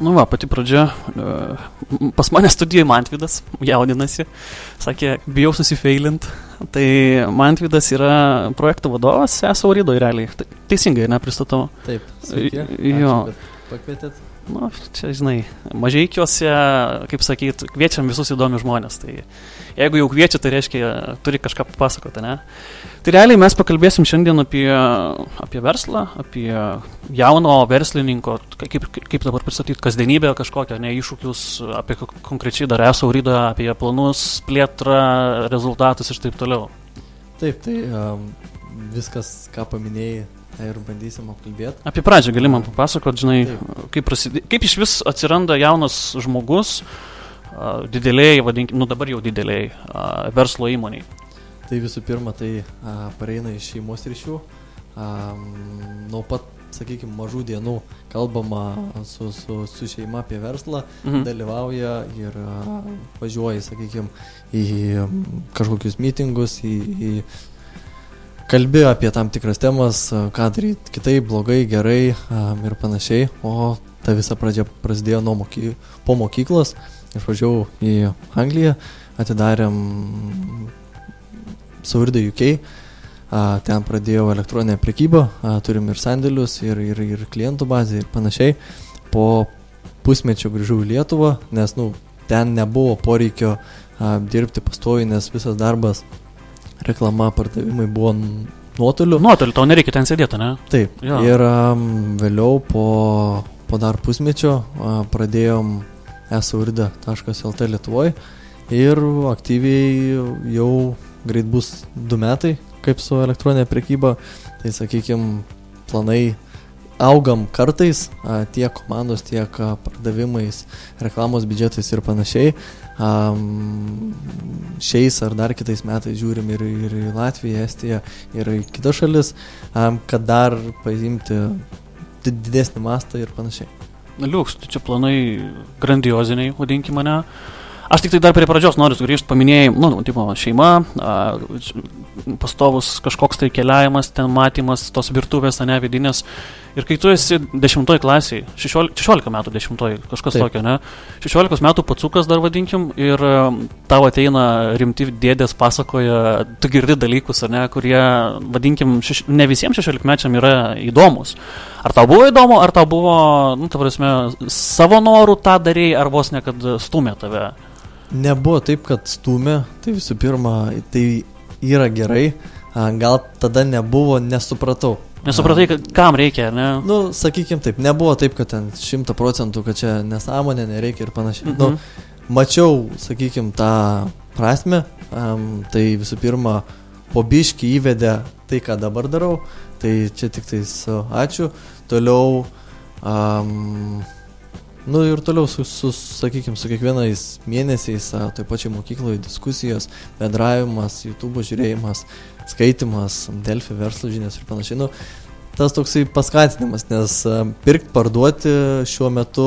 Nu va, pati pradžia. e, Pas mane studijoje Mantvidas jaudinasi. Sakė, bijau susifeilint. Tai Mantvidas yra projektų vadovas, esu Aurido realiai. Tai- Teisingai, nepristatau. Taip, sveiki. I- jo. Ačiū, Pakvietėt. Nu, čia, žinai, mažaikiuose, kaip sakyt, kviečiam visus įdomius žmonės. Tai jeigu jau kviečia, tai reiškia, turi kažką papasakoti, ne? Tai realiai mes pakalbėsim šiandien apie, apie verslą, apie jauno verslininko, kaip, kaip dabar pristatyti, kasdienybę kažkokią, ne iššūkius, apie ko- konkrečiai dar esu Aurido, apie planus, plėtrą, rezultatus ir taip toliau. Taip, tai um, viskas, ką paminėjai, ir bandysim apkalbėti. Apie pradžią gali man papasakoti, žinai, Taip. kaip, prasidė, kaip iš vis atsiranda jaunas žmogus a, didelėjai, vadinkim, nu dabar jau didelėjai a, verslo įmoniai. Tai visų pirma, tai a, pareina iš šeimos ryšių. A, nuo pat, sakykime, mažų dienų kalbama su, su, su šeima apie verslą, Mhm. dalyvauja ir važiuoja, sakykime, į kažkokius mitingus, į, į kalbi apie tam tikras temas, ką daryti kitaip, blogai, gerai ir panašiai. O ta visa pradžia prasidėjo moky, po mokyklos. Išvažiavau į Angliją, atidarėm Saurida UK. Ten pradėjau elektroninę prekybą, turim ir sandėlius, ir, ir, ir klientų bazę ir panašiai. Po pusmečio grįžau į Lietuvą, nes nu, ten nebuvo poreikio dirbti pastoviai, nes visas darbas, reklama, pardavimai buvo nuotoliu. Nuotoliu, tau nereikia ten sėdėti, ne? Taip. Jo. Ir um, vėliau po, po dar pusmečio a, pradėjom esaurida.lt Lietuvoje ir aktyviai jau greit bus du metai, kaip su elektroninė prekyba. Tai sakykime, planai augam kartais, tiek komandos, tiek pardavimais, reklamos biudžetais ir panašiai. Šiais ar dar kitais metais žiūrim ir, ir į Latviją, Estiją, ir į kitas šalis, kad dar paimti di- didesnį mastą ir panašiai. Liuks, tai čia planai grandioziniai, vadinkime mane. Aš tik tai dar prie pradžios noriu sugrįžti, paminėjai, nu, nu, tipo, šeima, a, pastovus kažkoks tai keliavimas, ten matymas, tos virtuvės, ne vidinės. Ir kai tu esi 10 klasiai, 16, 16 metų 10, kažkas Taip. tokio, ne? 16 metų pacukas dar vadinkim ir um, tau ateina rimti dėdės pasakoja, tu girdi dalykus, ar ne, kurie, vadinkim, šeš, ne visiems 16 mečiam yra įdomus. Ar tau buvo įdomu, ar tau buvo, nu, ta prasme, savo norų tą darėjai, ar vos ne kad stumė tave? Nebuvo taip, kad stumė, tai visų pirma, tai yra gerai, gal tada nebuvo, nesupratau. Nesupratai, kam reikia, ne? Nu, sakykim taip, nebuvo taip, kad ten šimta procentų, kad čia nesąmonė, nereikia ir panašiai. Mhm. Nu, mačiau, sakykim, tą prasme, um, tai visų pirma, po biškį įvedė tai, ką dabar darau, tai čia tik tai su ačiū. Toliau, um, nu ir toliau, su, su, sakykim, su kiekvienais mėnesiais, toj pačiai mokykloje diskusijos, bendravimas, YouTube žiūrėjimas, skaitimas, Delfi verslo žinias ir panašiai. Nu, tas toksai paskatinimas, nes a, pirkti, parduoti šiuo metu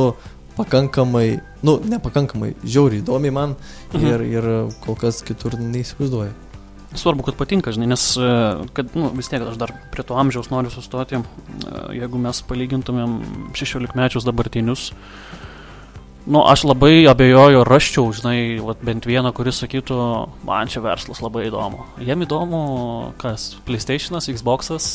pakankamai, nu, nepakankamai, žiauriai įdomiai man Mhm. ir, ir kol kas kitur neįsivaizduoju. Svarbu, kad patinka, žinai, nes, e, kad, nu, vis tiek aš dar prie to amžiaus noriu sustoti. E, Jeigu mes palygintumėm 16 mečius dabartinius, nu, aš labai abejoju, raščiau, žinai, vat, bent vieną, kuris sakytų, man čia verslas labai įdomu. Jiem įdomu, kas, PlayStation'as, Xbox'as.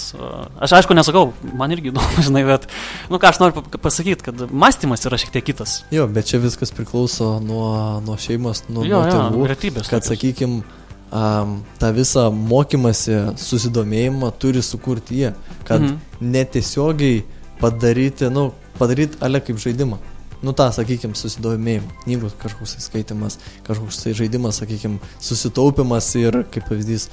Aš aišku nesakau, man irgi įdomu, žinai, bet, nu, ką aš noriu pa- pasakyti, kad mąstymas yra šiek tiek kitas. Jo, bet čia viskas priklauso nuo, nuo šeimos, nuo, jo, nuo jo, tėvų. vertybės. kad, tokios. sakykim, um, tą visą mokymasi, susidomėjimą turi sukurti jie, kad mhm. netiesiogiai padaryti, nu, padaryti ale kaip žaidimą. Nu tą, sakykim, susidomėjimą, knygų kažkoks skaitimas, kažkoks tai žaidimas, sakykim, susitaupimas ir, kaip pavyzdys,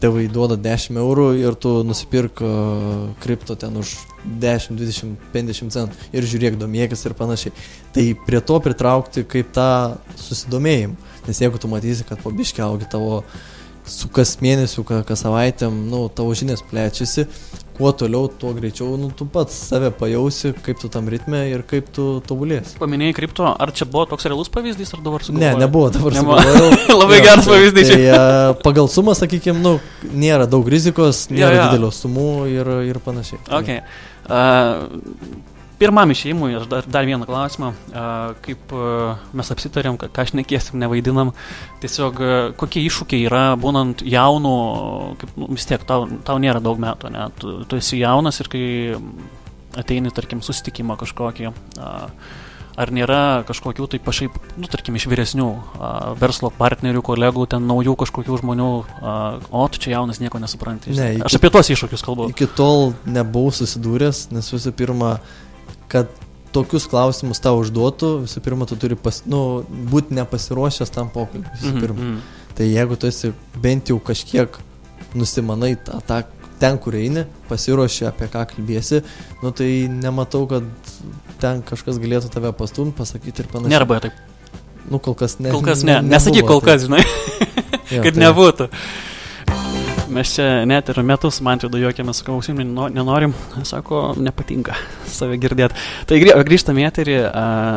tėvai duoda 10 eurų ir tu nusipirk uh, kripto ten už 10, 20, 50 centų ir žiūrėk, domėkis ir panašiai. Tai prie to pritraukti kaip tą susidomėjimą. Nes jeigu tu matysi, kad po biški augi tavo su kas mėnesiu, ka- kas savaitėm, nu, tavo žinias plečiasi, kuo toliau, tuo greičiau, nu, tu pats save pajausi, kaip tu tam ritme ir kaip tu tobulėsi. Paminėjai kripto, ar čia buvo toks realus pavyzdys, ar dabar Ne, sugalvojai? nebuvo dabar sugalvojau. Labai Jo, geras tai- pavyzdys čia. Tai e, pagal sumą, sakykime, nu, nėra daug rizikos, nėra Jo, jo. didelio sumų ir, ir panašiai. Tai- Okay. Uh, pirmam išėjimui aš dar, dar vieną klausimą. Kaip mes apsitarėm, ką, aš nekėsim, nevaidinam. Tiesiog kokie iššūkiai yra, būnant jaunu, kaip, nu, vis tiek tau, tau nėra daug metų, ne? Tu, tu esi jaunas ir kai ateini, tarkim, susitikimą kažkokį. Ar nėra kažkokių tai pašaip, nu, tarkim, iš vyresnių a, verslo partnerių, kolegų, ten naujų kažkokių žmonių, a, o tu čia jaunas nieko nesupranti. Ne, iki- aš apie tuos iššūkius kalbu. Iki tol nebuvau susidūręs, nes visų pirma, kad tokius klausimus tau užduotų, visų pirma, tu turi pas, nu, būti nepasiruošęs tam pokalbiui. Visų Mhm, pirma. mhm. Tai jeigu tu esi bent jau kažkiek nusimanai tą, tą ten, kur eini, pasiruoši apie ką kalbėsi, nu tai nematau, kad ten kažkas galėtų tave pastumti, pasakyti ir panašiai. Nėra buvę taip. Nu, kol kas ne. Kol kas ne. Nesakyk nebuvo, kol kas, žinai, kad tai- nebūtų. Mes čia net ir metus, man tai juokėmės, sakau, ausim nenorim, sako, nepatinka save girdėti. Tai grį- grįžtam į eterį,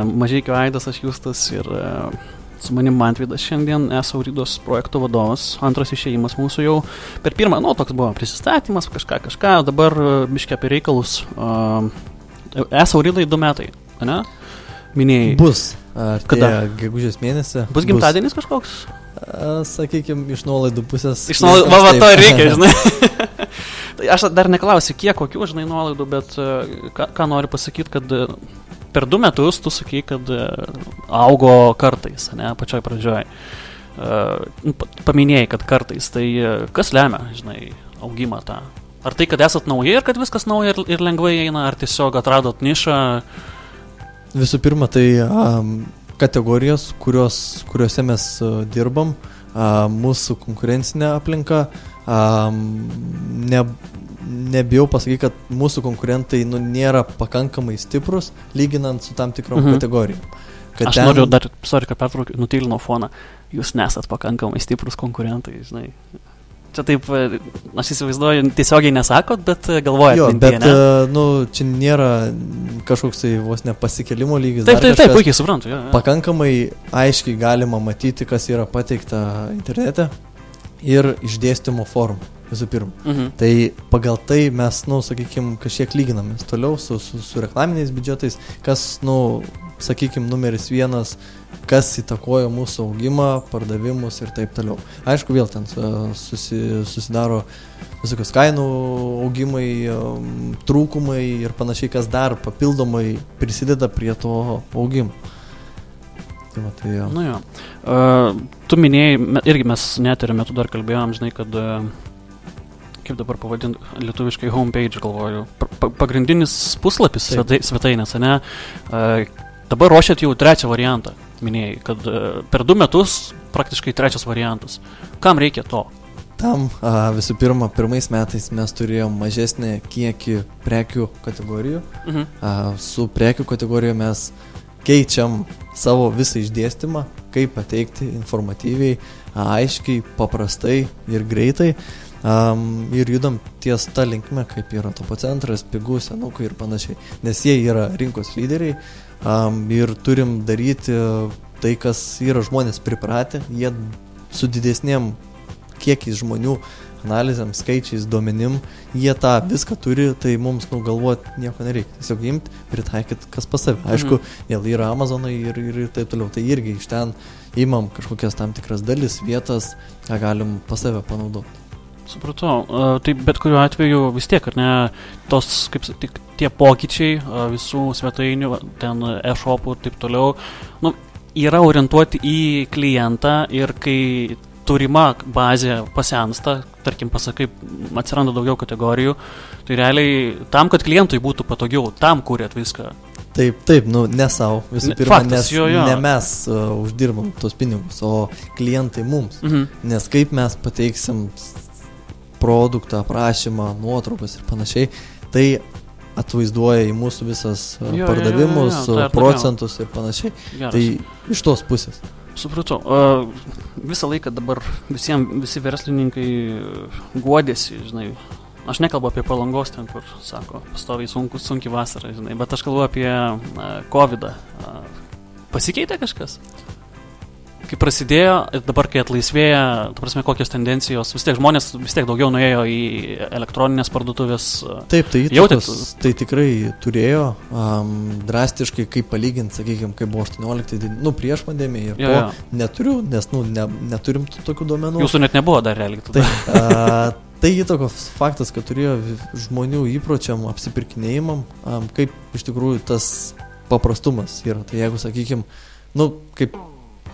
mažai Aidas, aš Justas ir su manim Mantvidas šiandien esu Rydos projekto vadovas, antras išėjimas mūsų jau per pirmą, nu, toks buvo prisistatymas, kažką, kažką, dabar biškia apie reikalus. Esu Rydai du metai, ne? Minėjai. Bus. Kada? Kada? Gegužės mėnesį. Bus gimtadienis kažkoks? Sakykime, iš nuolaidų pusės. Iš nuolaidų, va, va, to reikia, žinai. tai aš dar neklausiu, kiek kokių, žinai, nuolaidų, bet e, ką, ką noriu pasakyti, kad e, per du metus tu sakai, kad e, augo kartais, ne, pačioj pradžioj. Pa- Paminėjai, kad kartais, tai kas lemia, žinai, augimą tą? Ar tai, kad esat nauji ir kad viskas nauja ir, ir lengvai eina, ar tiesiog atradot nišą? Visų pirma, tai um, kategorijos, kurios, kuriuose mes uh, dirbam, mūsų konkurencinė aplinka. Ne, nebijau pasakyti, kad mūsų konkurentai nu, nėra pakankamai stiprus, lyginant su tam tikrom mhm. kategorijom. Kad Aš ten... noriu dar, sorry, kad pertraukiu, nutylinau foną. Jūs nesat pakankamai stiprus konkurentai, žinai. Čia taip, e, aš įsivaizduoju, tiesiogiai nesakot, bet e, galvojat. Jo, mintyje, bet ne? nu, čia nėra kažkoks tai vos nepasikelimo lygis. Taip, taip, taip, puikiai suprantu. Jo, jo. Pakankamai aiškiai galima matyti, kas yra pateikta internete ir išdėstymo formų visų pirma. Mhm. Tai pagal tai mes, nu, sakykime, kažkiek lyginamės toliau su, su, su reklaminiais biudžetais, kas, nu, sakykime, numeris vienas, kas įtakoja mūsų augimą, pardavimus ir taip toliau. Aišku, vėl ten susi, susidaro visokios kainų augimai, em, trūkumai ir panašiai, kas dar papildomai prisideda prie to augimo. Tai va, tai jo. Nu jo. Uh, tu minėjai, irgi mes net ir metu dar kalbėjom, žinai, kad, uh, kaip dabar pavadinti, lietuviškai homepage, galvoju, pa, pa, pagrindinis puslapis svetai, svetainės, ne? Uh, dabar ruošiat jau trečią variantą, minėjai, kad uh, per du metus praktiškai trečias variantas. Kam reikia to? Tam a, visų pirma, pirmais metais mes turėjom mažesnį kiekį prekių kategorijų. Mhm. A, Su prekių kategorija mes keičiam savo visą išdėstymą, kaip pateikti informatyviai, aiškiai, paprastai ir greitai. Um, ir judam ties tą linkmę, kaip yra topo centras, pigus, senukai ir panašiai. Nes jie yra rinkos lyderiai um, ir turim daryti tai, kas yra žmonės pripratę. Jie su didesniem kiekiais žmonių, analizėm, skaičiais, duomenim, jie tą viską turi, tai mums nugalvoti nieko nereikia. Tiesiog imti, pritaikyti kas pas save. Aišku, vėl yra Amazonai ir, ir, ir taip toliau. Tai irgi iš ten imam kažkokias tam tikras dalis, vietas, ką galim pas save panaudoti. Supratau. Uh, tai bet kuriuo atveju vis tiek, ar ne, tos, kaip sakyt, tie pokyčiai uh, visų svetainių, ten e-shopų ir taip toliau, nu, yra orientuoti į klientą ir kai turima bazė pasensta, tarkim, pasakai, atsiranda daugiau kategorijų, tai realiai tam, kad klientui būtų patogiau, tam kūrėt viską. Taip, taip, nu, ne savo, visų Ne- pirma, faktas, nes jo, jo. ne mes uh, uždirbam tos pinigus, o klientai mums. Mhm. Nes kaip mes pateiksim produktą, aprašymą, nuotraukas ir panašiai, tai atvaizduoja į mūsų visas Jo, jo, jo, pardavimus, jo, jo, tai ir procentus ir panašiai. Geras. Tai iš tos pusės. Supratau. Visą laiką dabar visiems, visi verslininkai guodėsi, žinai. Aš nekalbu apie palangos ten, kur, sako, pastoviai sunku, sunki vasara, žinai, bet aš kalbu apie COVID. -ą. Pasikeitė kažkas? Kai prasidėjo, ir dabar kai atlaisvėja, ta prasme, kokios tendencijos, vis tiek žmonės vis tiek daugiau nuėjo į elektroninės parduotuvės. Taip, tai, Jautėt? tai tikrai turėjo um, drastiškai, kaip palyginti, sakykime, kaip buvo 18, tai, nu, prieš pandemiją ir Jo, po jo. neturiu, nes, nu, ne, neturim tokių duomenų. Jūsų net nebuvo dar realiai. Tai, a, tai įtakos faktas, kad turėjo žmonių įpročiam, apsipirkinėjimam, am, kaip iš tikrųjų tas paprastumas yra. Tai jeigu, sakykime, nu, kaip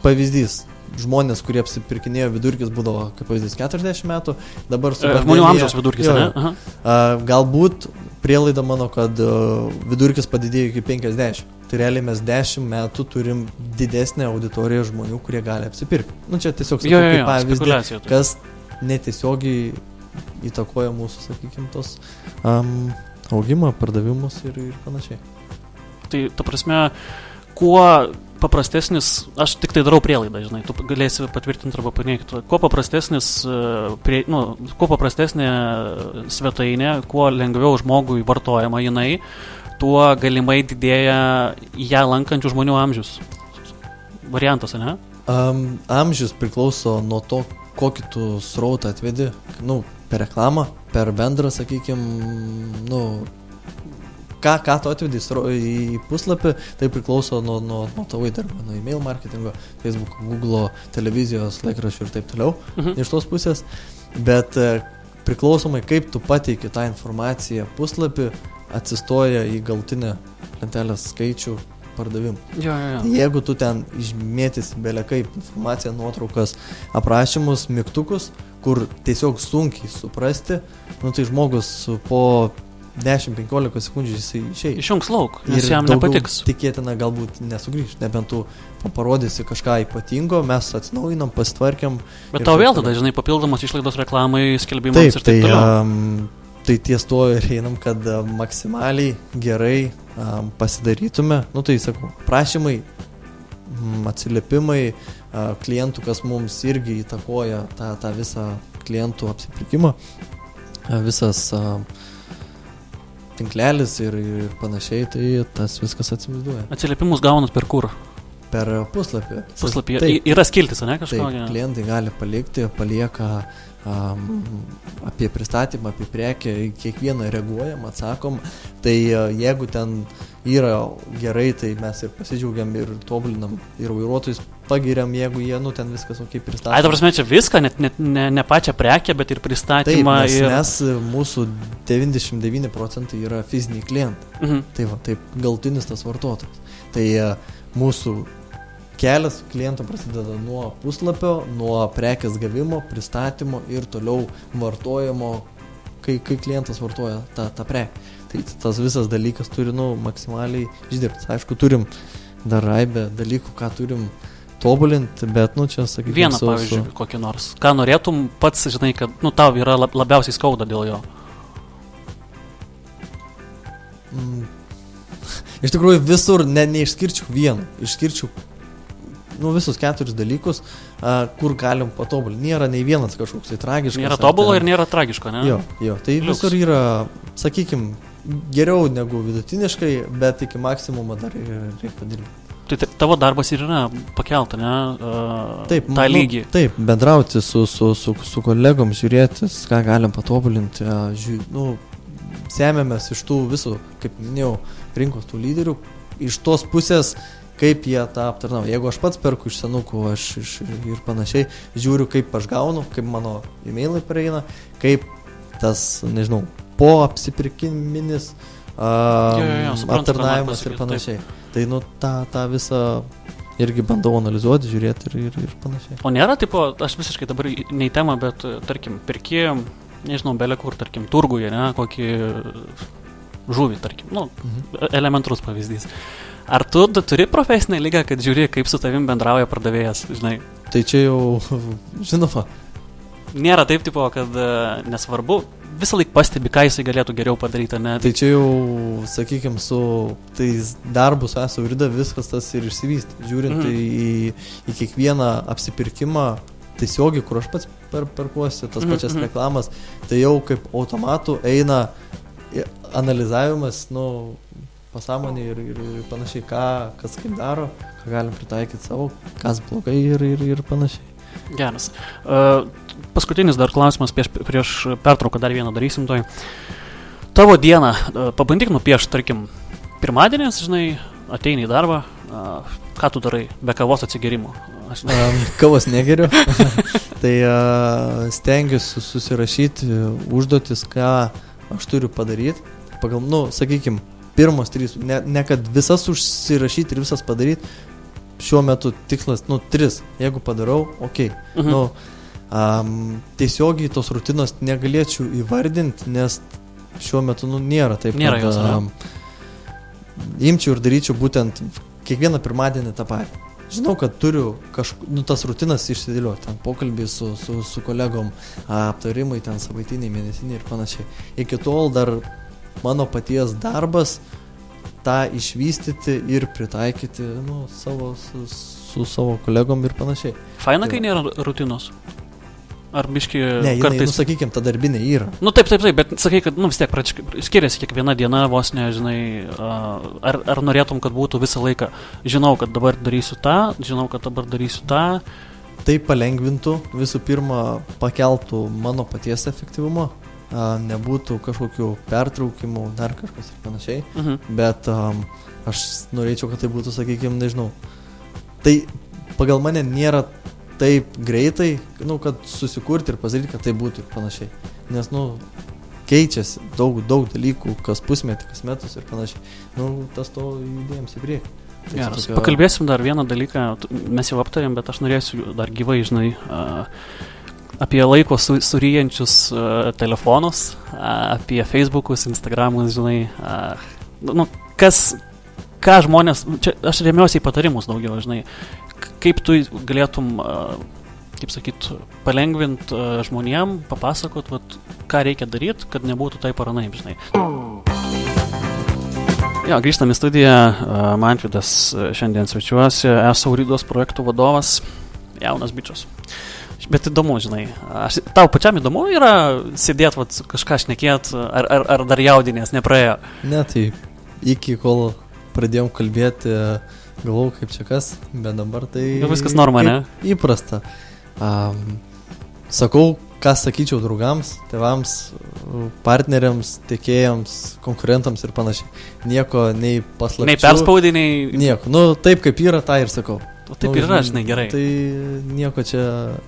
pavyzdys, žmonės, kurie apsipirkinėjo vidurkis būdavo, kaip pavyzdys, 40 metų, dabar su... E, Žmonių amžiaus vidurkis, Jo, ne? Aha. A, galbūt prielaida mano, kad a, vidurkis padidėjo iki 50. Tai realiai mes 10 metų turim didesnę auditoriją žmonių, kurie gali apsipirkti. Nu, čia tiesiog sakau Jo, jo, jo, pavyzdį, kas netiesiogiai įtakoja mūsų, sakykime, tos um, augimą, pardavimus ir, ir panašiai. Tai, ta prasme, kuo paprastesnis, aš tik tai darau prielaidą, žinai, tu galėsi patvirtinti arba paneigti, kuo paprastesnis, e, prie, nu, kuo paprastesnė svetainė, kuo lengviau žmogui vartojama jinai, tuo galimai didėja ją lankančių žmonių amžius. Variantas, ne? Um, amžius priklauso nuo to, kokį tu srautą atvedi, nu, per reklamą, per bendrą, sakykime, nu, ką, ką tu atvedi į puslapį, tai priklauso nuo, nuo, nuo tavo įdarbio, nuo e-mail marketingo, Facebook, Google, televizijos, laikraščių ir taip toliau. Mhm. iš tos pusės, bet e, priklausomai kaip tu pateiki tą informaciją puslapį, atsistoja į galtinę lentelės skaičių pardavimų. Jo, jo, jo. Jeigu tu ten išmėtysi belė kaip informaciją, nuotraukas, aprašymus, mygtukus, kur tiesiog sunkiai suprasti, nu tai žmogus po 10-15 sekundžių jisai išeis. Išjungs lauk, nes jam daugiau nepatiks. Tikėtina galbūt nesugrįž, nebent tu parodysi kažką ypatingo, mes atsinaujinam, pasitvarkiam. Bet ir tau vėl tada, žinai, papildomos išlaidos reklamai, skelbimams Taip, ir tai, taip toliau. um, tai ties to ir einam, kad a, maksimaliai gerai um, pasidarytume. Nu tai sakau, prašymai, mm, atsiliepimai a, klientų, kas mums irgi įtakoja tą, tą visą klientų apsipirkimą, a, visas a, tinklelis ir, ir panašiai, tai tas viskas atsimizuoja. Atsiliepimus gaunat per kur? Per puslapį. Puslapyje. Taip, Yra skiltis, ne Taip, kažkokia? klientai gali palikti, palieka um, apie pristatymą, apie prekę, į kiekvieną reaguojam, atsakom. Tai uh, jeigu ten yra gerai, tai mes ir pasidžiaugiam ir tobulinam ir vairuotojus pagiriam, jeigu jie, nu, ten viskas ok pristato. Ai, ta prasme, čia viską, net, net ne, ne pačią prekę, bet ir Taip, pristatymą. nes ir... mes, mūsų 99 procentai yra fiziniai klientai. Mhm. Tai va, taip galtinis tas vartotojas. Tai uh, mūsų kelias klientų prasideda nuo puslapio, nuo prekės gavimo, pristatymo ir toliau vartojimo, kai, kai klientas vartoja tą, tą prekę. Tai tas visas dalykas turi, nu, maksimaliai išdirbti. Aišku, turim dar raibę dalykų, ką turim tobulinti, bet, nu, čia sakykime. Vieną, pavyzdžiui, kokį nors. Ką norėtum pats, žinai, kad, nu, tau yra lab- labiausiai skauda dėl jo. Mm. Iš tikrųjų visur ne, neišskirčiau vieną, išskirčiau nu, visus keturis dalykus, a, kur galim patobulinti. Nėra nei vienas kažkoks tai tragiškas. Nėra tobulo ten- ir nėra tragiško, ne? Jo, jo, tai Liuks. visur yra, sakykim, geriau negu vidutiniškai, bet iki maksimumo dar reikia padirbėti. Tai ta- tavo darbas ir yra pakelta, ne? Uh, Taip, tą nu, lygį. Taip, bendrauti su, su, su, su kolegom, žiūrėti, ką galim patobulinti. a, Žiū, nu, semėmės iš tų visų, kaip minėjau, rinkos tų lyderių, iš tos pusės, kaip jie tą aptarnauja. Jeigu aš pats perku iš senukų aš iš, ir panašiai, žiūriu, kaip aš gaunu, kaip mano e-mailai praeina, kaip tas, nežinau, po apsipirkiminis nori aptarnavimas ir panašiai. Tai, nu, tą, tą visą irgi bandau analizuoti, žiūrėti ir, ir, ir panašiai. O nėra, tipo, aš visiškai dabar ne į temą, bet, tarkim, pirkėjom, nežinau, belė kur, tarkim, turguje, ne, kokį žuvį, tarkim, nu, Mhm. elementrus pavyzdys. Ar tu tu turi profesinę lygą, kad žiūri, kaip su tavim bendrauja pardavėjas, žinai? Tai čia jau, žinoma, Nėra taip, tipo, kad e, nesvarbu, visą laiką pastebi, ką jisai galėtų geriau padaryti, ne? tai čia jau, sakykime, su tais darbus esu virda viskas tas ir išsivystė. Žiūrint mhm. į, į kiekvieną apsipirkimą tiesiogiai, kur aš pats per, perkuosi tas Mhm, pačias mhm. reklamas, tai jau kaip automatu eina analizavimas, nu, pasąmonį ir, ir, ir panašiai, ką, kas kaip daro, ką galim pritaikyti savo, kas blogai ir, ir, ir panašiai. Geras. Uh, paskutinis dar klausimas prieš, prieš pertrauką, dar vieną darysim toj. Tavo dieną, uh, pabandyk nupiešti, tarkim, pirmadienis, žinai, ateini į darbą, uh, ką tu darai be kavos atsigerimo? Aš um, kavos negeriu, tai uh, stengiuosi susirašyti užduotis, ką aš turiu padaryti. Pagal, nu, sakykime, pirmos trys, ne, ne kad visas užsirašyti ir visas padaryti, šiuo metu tikslas, nu, tris, jeigu padarau, ok. Mhm. Nu, um, tiesiogiai tos rutinos negalėčiau įvardinti, nes šiuo metu, nu, nėra taip. Nėra jos. Um, imčiau ir daryčiau būtent kiekvieną pirmadienį tą patį. Žinau, kad turiu kažk... nu, tas rutinas išsidėlioti, ten pokalbį su, su, su kolegom, aptarimai, ten savaitiniai, mėnesiniai ir panašiai. Iki tol dar mano paties darbas tą išvystyti ir pritaikyti nu, savo, su, su savo kolegom ir panašiai. Faina, kai nėra rutinos. Ar biški ne, jinai, kartais... Nu, sakykime, ta darbinė yra. Nu taip, taip, taip, bet sakai, kad, nu vis tiek pračiškai skiriasi kiekviena diena, vos nežinai, ar, ar norėtum, kad būtų visą laiką, žinau, kad dabar darysiu tą, žinau, kad dabar darysiu tą. Tai palengvintų, visų pirma, pakeltų mano paties efektyvumą, nebūtų kažkokių pertraukimų, dar kažkas ir panašiai, uh mhm. bet um, aš norėčiau, kad tai būtų, sakykime, nežinau. Tai pagal mane nėra taip greitai, nu, kad susikurti ir pasidaryti, kad tai būtų ir panašiai. Nes, nu, keičiasi daug, daug dalykų, kas pusmetį, kas metus ir panašiai. Nu, tas to judėjams į priekį. Tai Geras. Tokio... Pakalbėsim dar vieną dalyką, mes jau aptarėm, bet aš norėsiu dar gyvai, žinai, apie laiko su, suryjančius telefonus, apie Facebookus, Instagramus, žinai, nu, kas, ką žmonės, čia aš remiuosi į patarimus daugiau, žinai, kaip tu galėtum, kaip sakyt, palengvinti žmonėm, papasakot, vat, ką reikia daryti, kad nebūtų tai paranaip, žinai. Jo, grįžtam į studiją, Mantvidas šiandien svečiuosi, esu Auridos projektų vadovas, jaunas bičias. Bet įdomu, žinai, aš, tau pačiam įdomu yra sėdėti, vat, kažką šnekėt, ar, ar, ar dar jaudinės nepraėjo? Ne, tai iki kol pradėjom kalbėti, Galvau, kaip čia kas, bet dabar tai... Jau viskas norma, ne? Įprasta. Um, sakau, ką sakyčiau draugams, tėvams, partneriams, tiekėjams, konkurentams ir panašiai. Nieko nei paslapčių. Nei perspaudiniai. Nieko. Nu, taip kaip yra, tą ir sakau. O taip nu, ir yra, žinai, gerai. Tai nieko čia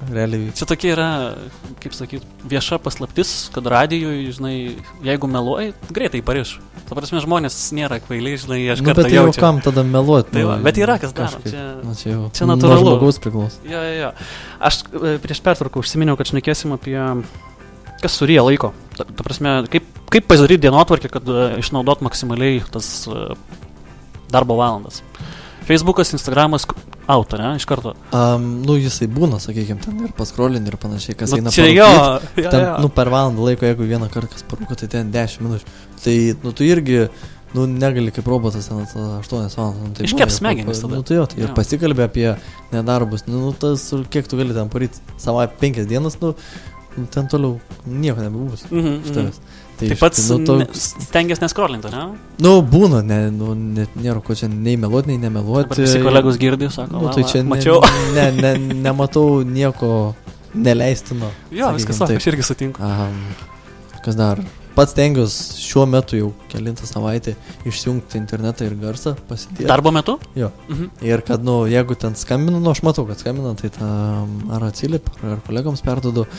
realiai. Čia tokia yra, kaip sakyt, vieša paslaptis, kad radijui, žinai, jeigu meluoji, greitai pariš. Ta prasme, žmonės nėra kvailiai, žinai, aš nu, bet jau kam tada meluoti? Tai va, bet yra kas daro. Čia, nu, čia, jau, čia natūralu. Žmogaus priklauso. Jo, jo, jo. Aš e, prieš pertvarką užsiminiau, kad šnekėsim apie kas suryja laiko. Ta, ta prasme, kaip, kaip pasidaryti dienotvarkį, kad uh, išnaudot maksimaliai tas uh, darbo valandas. Facebookas, Instagramas, auto, ne, iš karto. Um, nu, jisai būna, sakykime, ten ir paskrolin ir panašiai, kas nu, eina čia jo, jo, ten, jo. nu, per valandą laiko, jeigu vieną kartą kas parūko, tai ten 10 minučių. Tai, nu, tu irgi, nu, negali kaip robotas ten 8 valandas. Nu, tai Iškep smegenis tada. Nu, tai jo, tai ir pasikalbė apie nedarbus, nu, nu, tas, kiek tu gali ten paryti, savai 5 dienas, nu, nu, ten toliau nieko nebebus. Mhm, mm iš tavęs. Mhm. Tai Taip pat nu, toks... stengiasi neskrolinti, ne? Nu, būna, ne, nu, net nėra ko čia nei meluoti, nei nemeluoti. Visi kolegos girdė, sako, nu, tai čia mačiau. Ne, ne, ne, nematau nieko neleistino. Jo, viskas, taip. aš irgi sutinku. Aha, kas dar? Pats tengiuosi šiuo metu jau kelintą savaitę išjungti internetą ir garsą, pasidėti. Darbo metu? Jo. Mhm. Ir kad, nu, jeigu ten skambinu, nu, aš matau, kad skambina, tai tą ar atsiliep, ar kolegoms perdodu.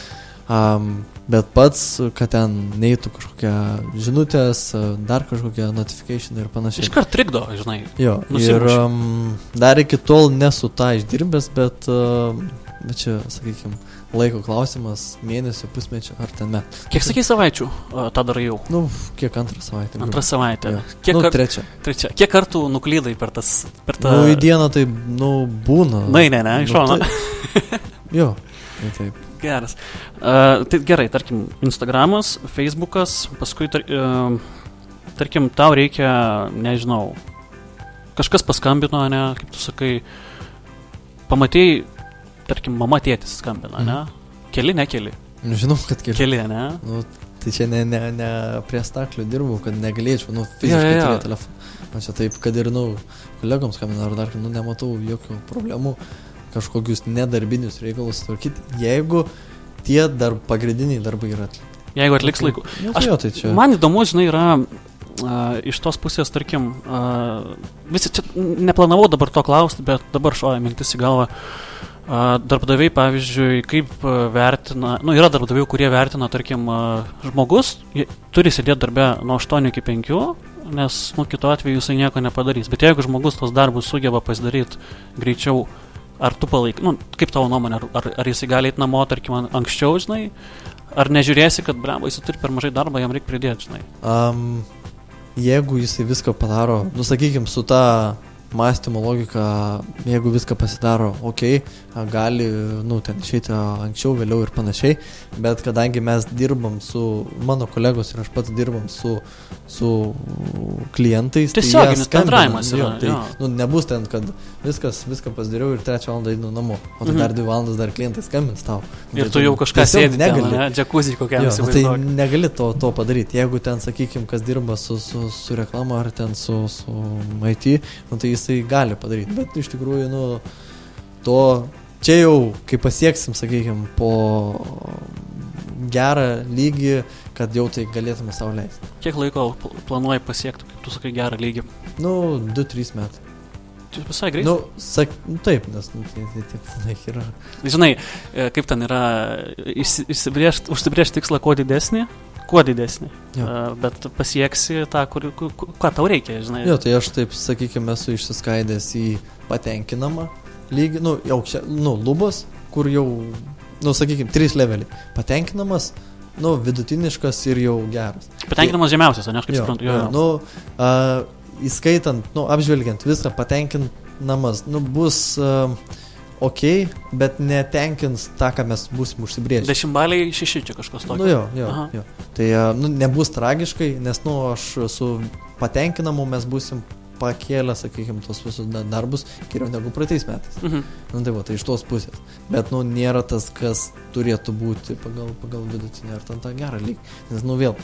Um, bet pats, kad ten neįtų kažkokia žinutės, dar kažkokia notification ir panašiai. Iškart trikdo, žinai. Jo, Nusimuši. ir um, dar iki tol nesu tą išdirbęs, bet, uh, bet čia, sakykime, laiko klausimas, mėnesio, pusmečio ar ten metų. Kiek sakai savaičių tą darai jau? Nu, kiek antrą savaitę. Antrą savaitę. Jo. Kiek nu, kart... trečia. Trečia. Kiek kartų nuklydai per tas... Per tą... Nu, į dieną tai, nu, būna. Na, ne, ne, iš šono. Nu, tai... jo, tai taip. Geras. Uh, tai gerai, tarkim, Instagramas, Facebookas, paskui, tar, uh, tarkim, tau reikia, nežinau, kažkas paskambino, ne, kaip tu sakai, pamatėjai, tarkim, mama tėtis skambina, ne? Mhm. Keli, ne keli. Nu, žinau, kad keli. Keli, ne? Nu, tai čia ne, ne, ne prie staklių dirbu, kad negalėčiau, nu, fiziškai ja, ja, ja. telefoną. O čia taip, kad ir, nu, kolegoms skambina ar dar, nu, nematau jokių problemų kažkokius nedarbinius reikalus tvarkyti, jeigu tie dar pagrindiniai darbai yra atlikti. Jeigu atliks laiku. Nu, Aš- tai jo, tai čia. Man įdomu, žinai, yra a, iš tos pusės, tarkim, a, visi čia neplanavau dabar to klausti, bet dabar šoja mintis į galvą. A, Darbdaviai, pavyzdžiui, kaip vertina, nu, yra darbdavių, kurie vertina, tarkim, žmogus turi sėdėti darbę nuo 8 iki 5, nes, nu, kitu atveju jisai nieko nepadarys. Bet jeigu žmogus tos darbus sugeba pasidaryti greičiau, ar tu palaikai, nu, kaip tavo nuomonė, ar, ar, ar jisai gali eiti namo, tarkim, an- anksčiau, žinai, ar nežiūrėsi, kad, bravo, jisai turi per mažai darbo, jam reikia pridėti, žinai. Um, jeigu jisai viską padaro, nu sakykim, su ta mąstymo logika, jeigu viską pasidaro ok, gali, nu, ten išeiti anksčiau, vėliau ir panašiai, bet kadangi mes dirbam su, mano kolegos ir aš pats dirbam su, su klientais, tai Tiesioginis skambina, bendravimas jo, yra, tai, jo. nu, nebus ten, kad viskas, viską pasidariau ir trečią valandą einu namo, o tai Mhm. dar dvi valandas dar klientai skambins tau. Nu, Ir tai tu jau kažką sėdi, negali. ne, džekuzį kokiam Jo, tai negali to, to padaryti. Jeigu ten, sakykime, kas dirba su, su, su reklama ar ten su, su IT, nu, tai jisai gali padaryti. Bet iš tikrųjų, nu, to čia jau, kai pasieksim, sakykime, po gerą lygį, kad jau tai galėtume savo leisti. Kiek laiko pl- planuoji pasiekti, kaip tu sakai, gerą lygį? Nu, 2-3 metai. Čia visai greitai. Nu, sak, nu, taip, nes nu, tai, tai, tai planai yra. Žinai, e, kaip ten yra, užsibriežti tikslą kuo didesnį, kuo didesnį. Jo. E, Bet pasieksi tą, kur, kur, kur, ką tau reikia, žinai. Jo, tai aš taip, sakykime, esu išsiskaidęs į patenkinamą lygį, nu, į aukščią, nu, lubos, kur jau, nu, sakykime, trys leveliai. Patenkinamas, nu, vidutiniškas ir jau geras. Patenkinamas žemiausias, ne aš kaip Jo, suprantu. Jo, jo. Nu, a, įskaitant, nu, apžvelgiant viską, patenkinamas, nu, bus a, ok, bet netenkins tą, ką mes būsim užsibrėžę. Dešimtbaliai šeši čia kažkas tokio. Nu jo, jo, Aha. jo. Tai nu, nebus tragiškai, nes, nu, aš su patenkinamu mes būsim pakėlę, sakykime, tos visus da- darbus geriau negu praeitais metais. Mhm. Nu, tai va, tai iš tos pusės. Bet, nu, nėra tas, kas turėtų būti pagal, pagal vidutinę ar ten tą gerą lygį. Nes, nu, vėl,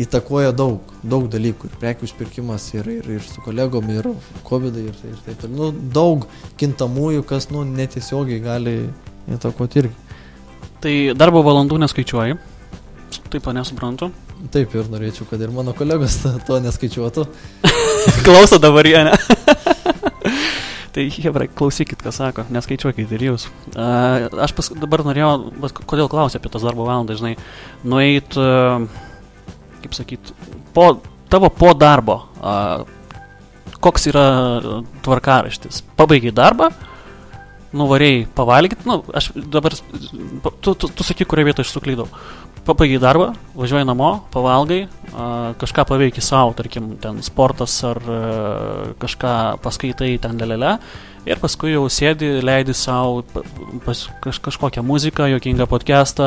įtakoja daug, daug dalykų. Ir prekių išpirkimas, ir, ir, ir su kolegom, ir COVID, ir, ir taip toliau. Nu, daug kintamųjų, kas, nu, netiesiogiai gali įtakoti irgi. Tai darbo valandų neskaičiuoji. Taip, nesuprantu. Taip ir norėčiau, kad ir mano kolegos to neskaičiuotų. Klauso dabar jie, ne? tai, hebra, klausykit, ką sako, neskaičiuokit ir jūs. Uh, aš pas, dabar norėjau, kodėl klausia apie tas darbo valandas, žinai, nueit, uh, kaip sakyt, po, tavo po darbo, uh, koks yra tvarkaraštis. Pabaigai darbą, nuvarėjai pavalgyti, nu, aš dabar, tu, tu, tu sakyk, kurioje vietoje aš suklydau. Pabaigai darbą, važiuoji namo, pavalgai, kažką paveiki savo, tarkim, ten sportas ar a, kažką paskaitai ten lelele. Ir paskui jau sėdi, leidi savo kaž, kažkokią muziką, jokingą podcastą,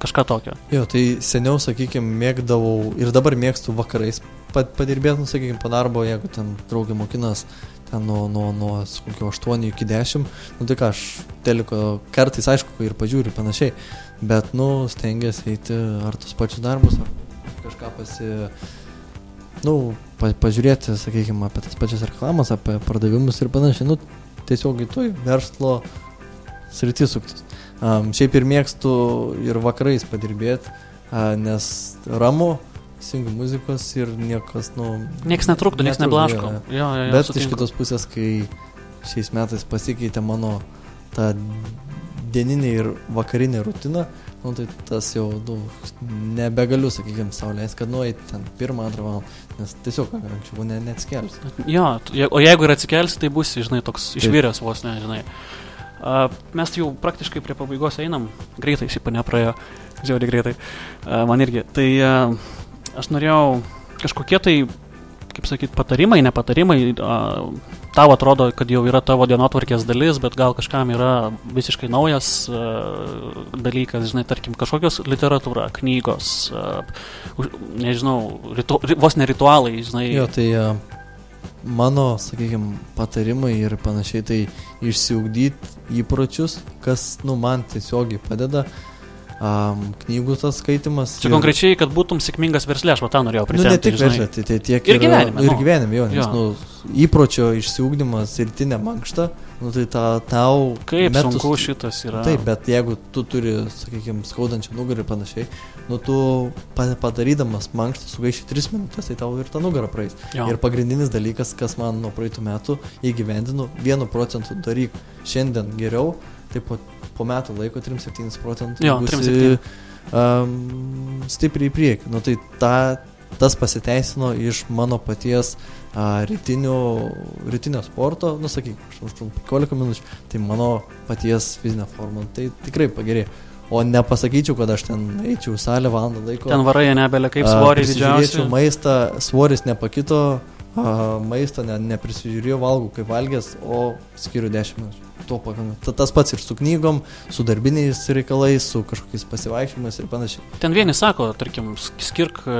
kažką tokio. Jo, tai seniau, sakykime, mėgdavau ir dabar mėgstu vakarais padirbėti, nu, sakykime, po darbo, jeigu ten draugė mokinas ten nuo, nuo, nuo kokio 8 iki 10, nu tai ką, aš teliko kartais, aišku, ir pažiūriu panašiai, bet, nu, stengiasi eiti ar tos pačius darbus, ar kažką pasi, nu, pa, pažiūrėti, sakykime, apie tas pačias reklamas, apie pardavimus ir panašiai, nu, tiesiog į toj verslo sritį suktis. Um, šiaip ir mėgstu ir vakarais padirbėti, uh, nes ramu, įsijungiu muzikos ir niekas, nu... Niekas netrukdo, niekas neblaško. jo, jo. Jo, Bet iš sutinku. kitos pusės, kai šiais metais pasikeitė mano ta dieninė ir vakarinė rutina, nu, tai tas jau, nu, nebegaliu, sakykime, saulės, kad nueiti ten pirmą, antrą valandą, nes tiesiog anksčiau ne, neatskelsiu. Jo, o jeigu ir atsikelsi, tai bus, žinai, toks išviręs vos, ne, žinai. Uh, mes jau praktiškai prie pabaigos einam, greitai šiaip nepraėjo, žiauriai greitai, uh, man irgi. Tai uh, aš norėjau kažkokie tai, kaip sakyt, patarimai, nepatarimai, uh, tau atrodo, kad jau yra tavo dienotvarkės dalis, bet gal kažkam yra visiškai naujas uh, dalykas, žinai, tarkim, kažkokios literatūra, knygos, uh, nežinau, ritu, ri- vos ne ritualai, žinai. Jo, tai mano, sakykime, patarimai ir panašiai, tai išsiugdyti įpročius, kas, nu, man tiesiogiai padeda. Um, knygų tas skaitimas. Čia konkrečiai, kad būtum sėkmingas verslė, aš tą norėjau Nu, ne tik versle, tai, tai tiek Ir gyvenime, Ir nu. gyvenime, jo, nes, Jo. nu, įpročio išsiugdymas ir tinė mankšta, nu, tai ta, tau... Kaip metus- sunku šitas yra. Taip, bet jeigu tu turi, sakykime, skaudančią nugarą ir panašiai, nu tu pa- padarydamas mankštą sugaiši 3 minutės, tai tau ir ta nugara praeis. Jo. Ir pagrindinis dalykas, kas man nuo praeitų metų įgyvendinu, 1 procentų daryk šiandien geriau, tai po, po metų laiko 3-7 procentų Jo, 3-7. um, stipriai į priekį. Nu, tai ta, tas pasiteisino iš mano paties a, rytinio, rytinio sporto, nu sakyk, aš užtrunku 15 minučių, tai mano paties fizinė forma, tai tikrai pagerėjo. O nepasakyčiau, kad aš ten eičiau salę valandą laiko. Ten varai nebelė kaip svoriai prisižiūrėčiau didžiausi. maistą, svoris nepakito, a, maistą ne, neprisižiūrėjau, valgau kaip valgęs, o skiriu 10 minučių. To pakanka. Ta- Tas pats ir su knygom, su darbiniais reikalais, su kažkokiais pasivaikščiojimais ir panašiai. Ten vieni sako, tarkim, sk- skirk e,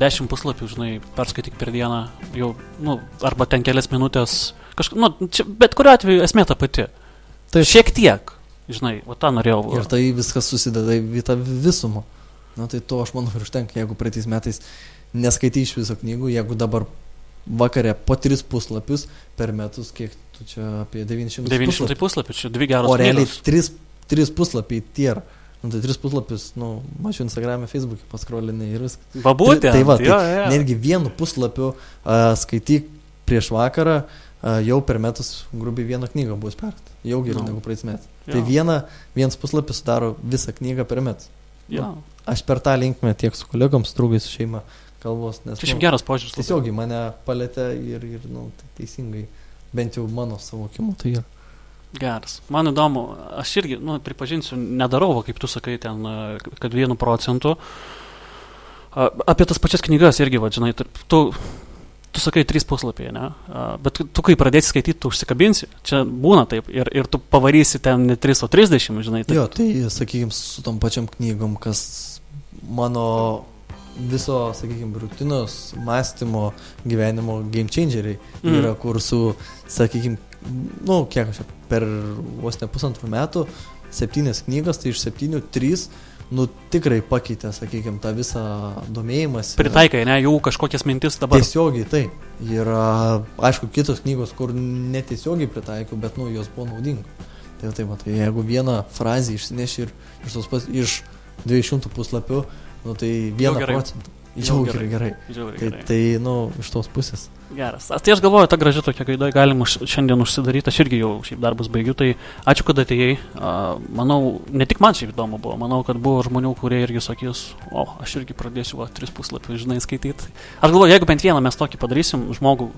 10 puslapių, žinai, perskaityk per dieną, jau, nu, arba ten kelias minutės. Kažk... Nu, čia, bet kuriu atveju esmė ta pati. Taip. Šiek tiek, žinai, o tą norėjau. Ir tai viskas susideda į tą visumą. Na tai to aš manau ir užtenka, jeigu praeitais metais neskaitai iš viso knygų, jeigu dabar vakarė po 3 puslapius per metus, kiek tu čia apie 900 900 puslapių, čia dvi geros O realiai knygos. 3, 3 puslapiai tier. Nu, tai 3 puslapius, nu, mačiau Instagram'e, Facebook'e paskrolinai ir viskas. Va būtent. Tai va, tai jo, jo. Netgi vienu puslapiu uh, skaityk prieš vakarą, uh, jau per metus grubiai vieną knygą bus perkata. Jau geriau Nu. negu praeitais metais. Tai viena, vienas puslapis sudaro visą knygą per metus. Jo. Aš per tą linkmę tiek su kolegom, su draugais, su šeima kalbos, nes Čia šiaip nu, geras požiūris. tiesiogiai mane palėtė ir, ir nu, tai teisingai, bent jau mano suvokimu tai yra. Geras. Man įdomu, aš irgi, nu, pripažinsiu, nedarau, va, kaip tu sakai, ten, kad vienu procentu. A, Apie tas pačias knygas irgi, va, žinai, tu, tu sakai trys puslapiai, ne? Bet tu, kai pradėsi skaityti, tu užsikabinsi. Čia būna taip. Ir, ir tu pavarysi ten ne 3, o 30, žinai. Tai, Jo, tai sakykime, su tom pačiam knygom, kas mano viso, sakykime, rutinos, mąstymo, gyvenimo game changeriai mm. yra, kur su, sakykime, nu, kiek aš per vos ne pusantrų metų, septynės knygas, tai iš septynių trys, nu, tikrai pakeitė, sakykime, tą visą domėjimas. Pritaikai, ne, jau kažkokias mintis dabar. Tiesiogiai tai. Yra, aišku, kitos knygos, kur netiesiogiai pritaikiau, bet, nu, jos buvo naudingos. Tai, tai, va, tai jeigu vieną frazę išsineši ir iš tos pas, iš 200 puslapių, nu, tai vieną procentą. Jau gerai. gerai, Tai, gerai. tai, nu, iš tos pusės. Geras. A, Tai aš galvoju, ta graži tokia gaida galim už, šiandien užsidaryti, aš irgi jau šiaip darbus baigiu, tai ačiū, kad atėjai. A, Manau, ne tik man šiaip įdomu buvo, manau, kad buvo žmonių, kurie irgi sakys, o, aš irgi pradėsiu, va, tris puslapius, žinai, skaityti. Aš galvoju, jeigu bent vieną mes tokį padarysim, žmogų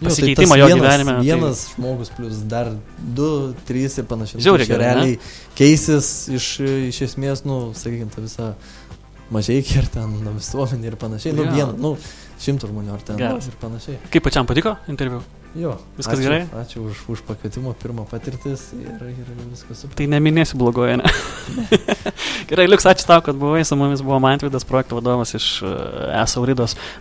a, Jo, tai pasikeitimą jo vienas, gyvenime. tai- Vienas žmogus plus dar du, trys ir panašiai. Nu, Žiauriai tai gerai, ne? Realiai keisis iš, iš esmės, nu, sakykime, ta visa mažai ir ten nu, visuomenė ir panašiai. Nu, Jo. vieną, nu, šimtų žmonių ar ten nu, Geras. ir panašiai. Kaip pačiam patiko interviu? Jo. Viskas ačiū, gerai? Ačiū už, už pakvietimą, pirmą patirtis ir, ir viskas super. Tai neminėsiu blogoje, ne? Gerai, Liuks, ačiū tau, kad buvai, su mumis buvo Mantvidas, projekto vadovas iš uh, ESA Uridos.